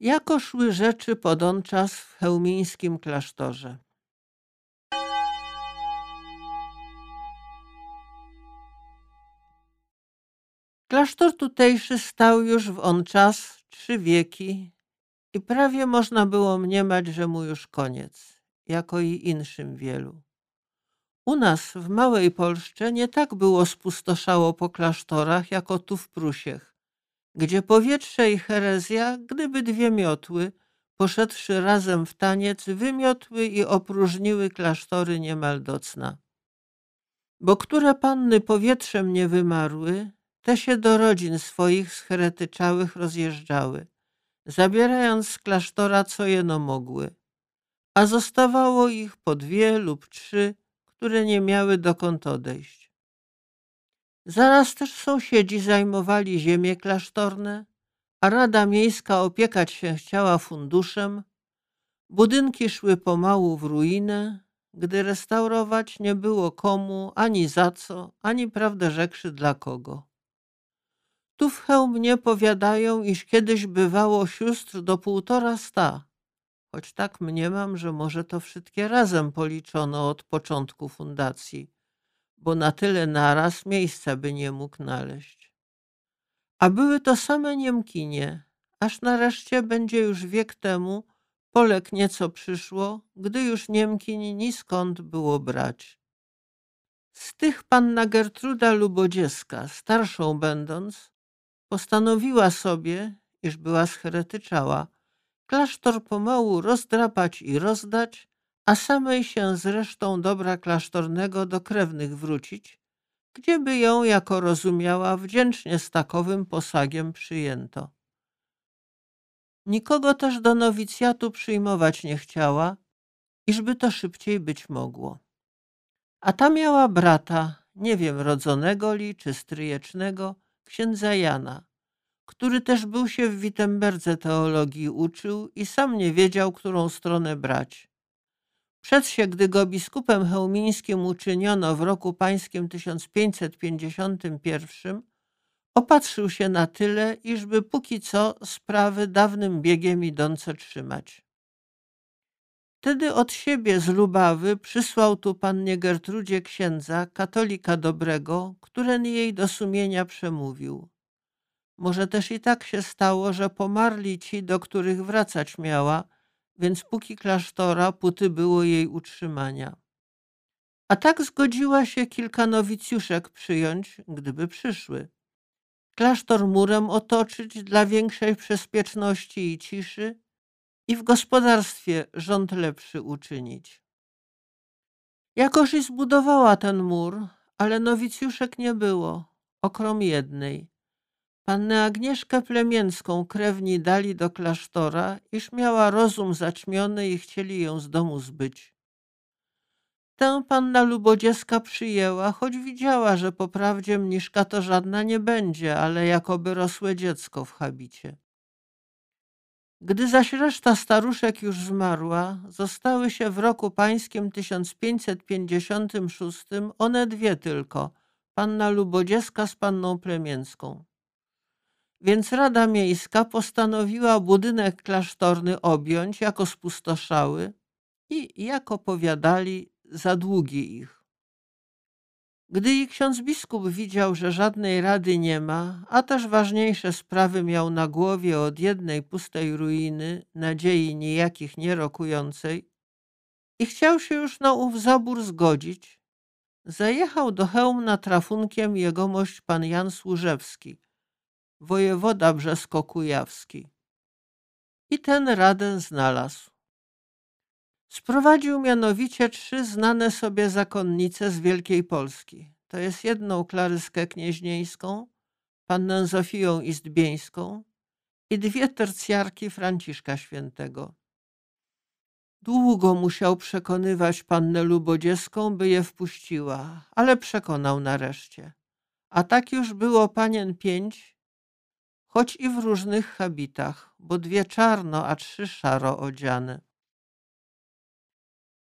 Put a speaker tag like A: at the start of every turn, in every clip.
A: Jako szły rzeczy podonczas w chełmińskim klasztorze. Klasztor tutejszy stał już w on czas trzy wieki i prawie można było mniemać, że mu już koniec, jako i inszym wielu. U nas w Małej Polsce nie tak było spustoszało po klasztorach, jako tu w Prusiech, gdzie powietrze i herezja, gdyby dwie miotły, poszedłszy razem w taniec, wymiotły i opróżniły klasztory niemal do cna. Bo które panny powietrzem nie wymarły, te się do rodzin swoich scheretyczałych rozjeżdżały, zabierając z klasztora co jeno mogły, a zostawało ich po dwie lub trzy, które nie miały dokąd odejść. Zaraz też sąsiedzi zajmowali ziemie klasztorne, a Rada Miejska opiekać się chciała funduszem, budynki szły pomału w ruinę, gdy restaurować nie było komu, ani za co, ani prawdę rzekszy dla kogo. Tu w Chełmnie powiadają, iż kiedyś bywało sióstr do półtora sta, choć tak mniemam, że może to wszystkie razem policzono od początku fundacji, bo na tyle naraz miejsca by nie mógł naleźć. A były to same Niemkinie, aż nareszcie będzie już wiek temu, Polek nieco przyszło, gdy już Niemkin ni skąd było brać. Z tych panna Gertruda Lubodzieska, starszą będąc, postanowiła sobie, iż była scheretyczała, klasztor pomału rozdrapać i rozdać, a samej się z resztą dobra klasztornego do krewnych wrócić, gdzieby ją, jako rozumiała, wdzięcznie z takowym posagiem przyjęto. Nikogo też do nowicjatu przyjmować nie chciała, iżby to szybciej być mogło. A ta miała brata, nie wiem rodzonego li czy stryjecznego, księdza Jana, który też był się w Witemberdze teologii uczył i sam nie wiedział, którą stronę brać. Przed się, gdy go biskupem chełmińskim uczyniono w roku pańskim 1551, opatrzył się na tyle, iżby póki co sprawy dawnym biegiem idące trzymać. Wtedy od siebie z Lubawy przysłał tu pannie Gertrudzie księdza, katolika dobrego, który jej do sumienia przemówił. Może też i tak się stało, że pomarli ci, do których wracać miała, więc póki klasztora, póty było jej utrzymania. A tak zgodziła się kilka nowicjuszek przyjąć, gdyby przyszły. Klasztor murem otoczyć dla większej bezpieczności i ciszy i w gospodarstwie rząd lepszy uczynić. Jakoż i zbudowała ten mur, ale nowicjuszek nie było, okrom jednej. Pannę Agnieszkę Plemięcką krewni dali do klasztora, iż miała rozum zaćmiony i chcieli ją z domu zbyć. Tę panna Lubodzieska przyjęła, choć widziała, że po prawdzie mniszka to żadna nie będzie, ale jakoby rosłe dziecko w habicie. Gdy zaś reszta staruszek już zmarła, zostały się w roku pańskim 1556 one dwie tylko, panna Lubodzieska z panną Plemięcką. Więc Rada Miejska postanowiła budynek klasztorny objąć jako spustoszały i, jak opowiadali, za długi ich. Gdy i ksiądz biskup widział, że żadnej rady nie ma, a też ważniejsze sprawy miał na głowie od jednej pustej ruiny, nadziei nijakich nie rokującej, i chciał się już na ów zabór zgodzić, zajechał do Chełmna trafunkiem jegomość pan Jan Służewski, wojewoda brzesko-kujawski. I ten radę znalazł. Sprowadził mianowicie trzy znane sobie zakonnice z Wielkiej Polski. To jest jedną Klaryskę Knieźnieńską, pannę Zofią Istbieńską i dwie tercjarki Franciszka Świętego. Długo musiał przekonywać pannę Lubodzieską, by je wpuściła, ale przekonał nareszcie. A tak już było panien pięć, choć i w różnych habitach, bo dwie czarno, a trzy szaro odziane.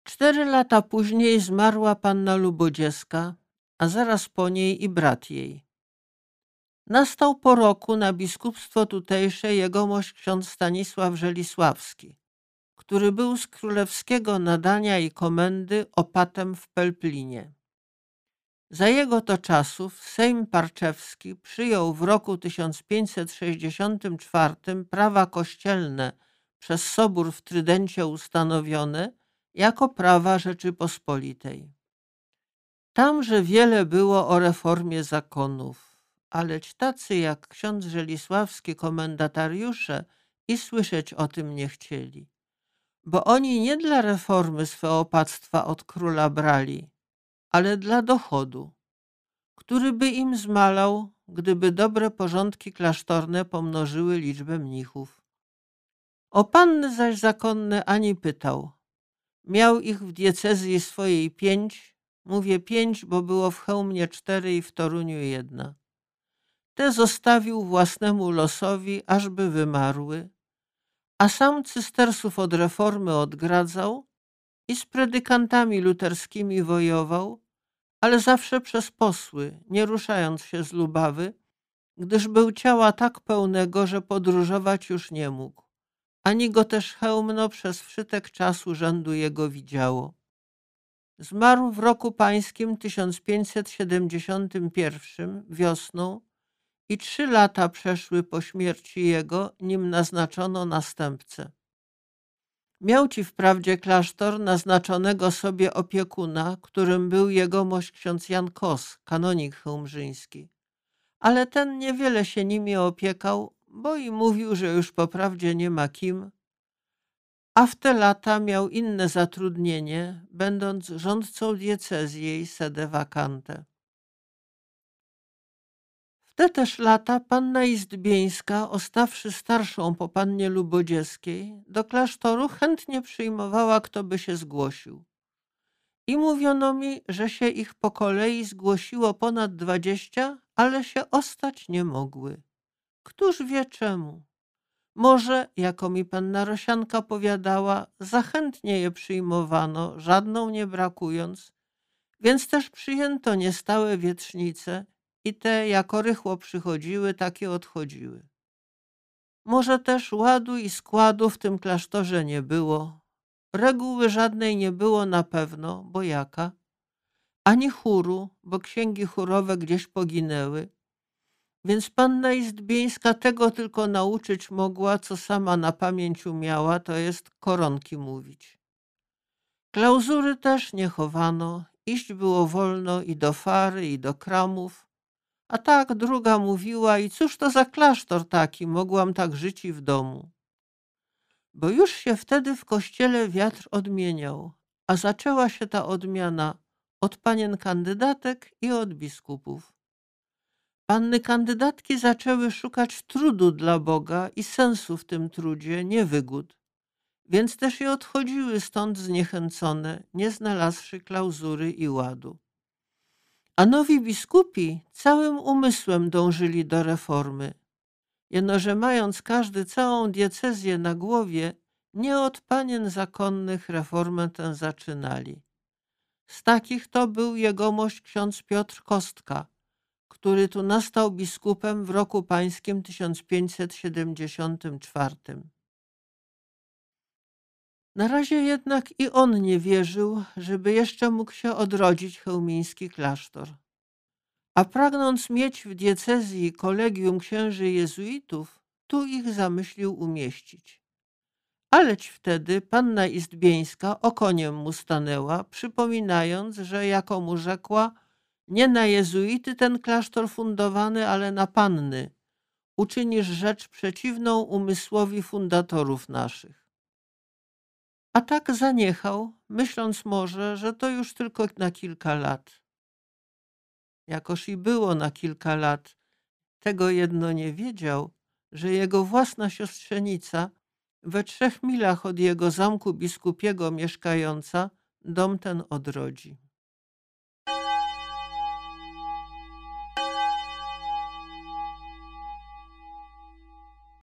A: Cztery lata później zmarła panna Lubodzieska, a zaraz po niej i brat jej. Nastał po roku na biskupstwo tutejsze jegomość ksiądz Stanisław Żelisławski, który był z królewskiego nadania i komendy opatem w Pelplinie. Za jego to czasów Sejm Parczewski przyjął w roku 1564 prawa kościelne przez Sobór w Trydencie ustanowione jako prawa Rzeczypospolitej. Tamże wiele było o reformie zakonów, aleć tacy jak ksiądz Żelisławski komendatariusze i słyszeć o tym nie chcieli, bo oni nie dla reformy swe opactwa od króla brali, ale dla dochodu, który by im zmalał, gdyby dobre porządki klasztorne pomnożyły liczbę mnichów. O panny zaś zakonne ani pytał. Miał ich w diecezji swojej pięć, mówię pięć, bo było w Chełmie cztery i w Toruniu jedna. Te zostawił własnemu losowi, ażby wymarły, a sam cystersów od reformy odgradzał i z predykantami luterskimi wojował, ale zawsze przez posły, nie ruszając się z Lubawy, gdyż był ciała tak pełnego, że podróżować już nie mógł, ani go też hełmno przez wszytek czasu rzędu jego widziało. Zmarł w roku pańskim 1571 wiosną i trzy lata przeszły po śmierci jego, nim naznaczono następcę. Miał ci wprawdzie klasztor naznaczonego sobie opiekuna, którym był jegomość ksiądz Jan Kos, kanonik chełmżyński. Ale ten niewiele się nimi opiekał, bo i mówił, że już po prawdzie nie ma kim, a w te lata miał inne zatrudnienie, będąc rządcą diecezji sede vacante. Te też lata panna Izdbieńska, ostawszy starszą po pannie Lubodziewskiej, do klasztoru chętnie przyjmowała, kto by się zgłosił. I mówiono mi, że się ich po kolei zgłosiło ponad dwadzieścia, ale się ostać nie mogły. Któż wie czemu? Może, jako mi panna Rosianka powiadała, zachętnie je przyjmowano, żadną nie brakując, więc też przyjęto niestałe wietrznice i te jako rychło przychodziły, takie odchodziły. Może też ładu i składu w tym klasztorze nie było. Reguły żadnej nie było na pewno, bo jaka? Ani chóru, bo księgi chórowe gdzieś poginęły. Więc panna Izdbieńska tego tylko nauczyć mogła, co sama na pamięć umiała, to jest koronki mówić. Klauzury też nie chowano, iść było wolno i do fary, i do kramów, a tak druga mówiła, i cóż to za klasztor taki, mogłam tak żyć i w domu. Bo już się wtedy w kościele wiatr odmieniał, a zaczęła się ta odmiana od panien kandydatek i od biskupów. Panny kandydatki zaczęły szukać trudu dla Boga i sensu w tym trudzie, nie wygód. Więc też i odchodziły stąd zniechęcone, nie znalazłszy klauzury i ładu. A nowi biskupi całym umysłem dążyli do reformy. Jeno, że mając każdy całą diecezję na głowie, nie od panien zakonnych reformę tę zaczynali. Z takich to był jegomość ksiądz Piotr Kostka, który tu nastał biskupem w roku pańskim 1574. Na razie jednak i on nie wierzył, żeby jeszcze mógł się odrodzić chełmiński klasztor. A pragnąc mieć w diecezji kolegium księży jezuitów, tu ich zamyślił umieścić. Aleć wtedy panna Istbieńska okoniem mu stanęła, przypominając, że jako mu rzekła, nie na jezuity ten klasztor fundowany, ale na panny. Uczynisz rzecz przeciwną umysłowi fundatorów naszych. A tak zaniechał, myśląc może, że to już tylko na kilka lat. Jakoż i było na kilka lat, tego jedno nie wiedział, że jego własna siostrzenica, we trzech milach od jego zamku biskupiego mieszkająca, dom ten odrodzi.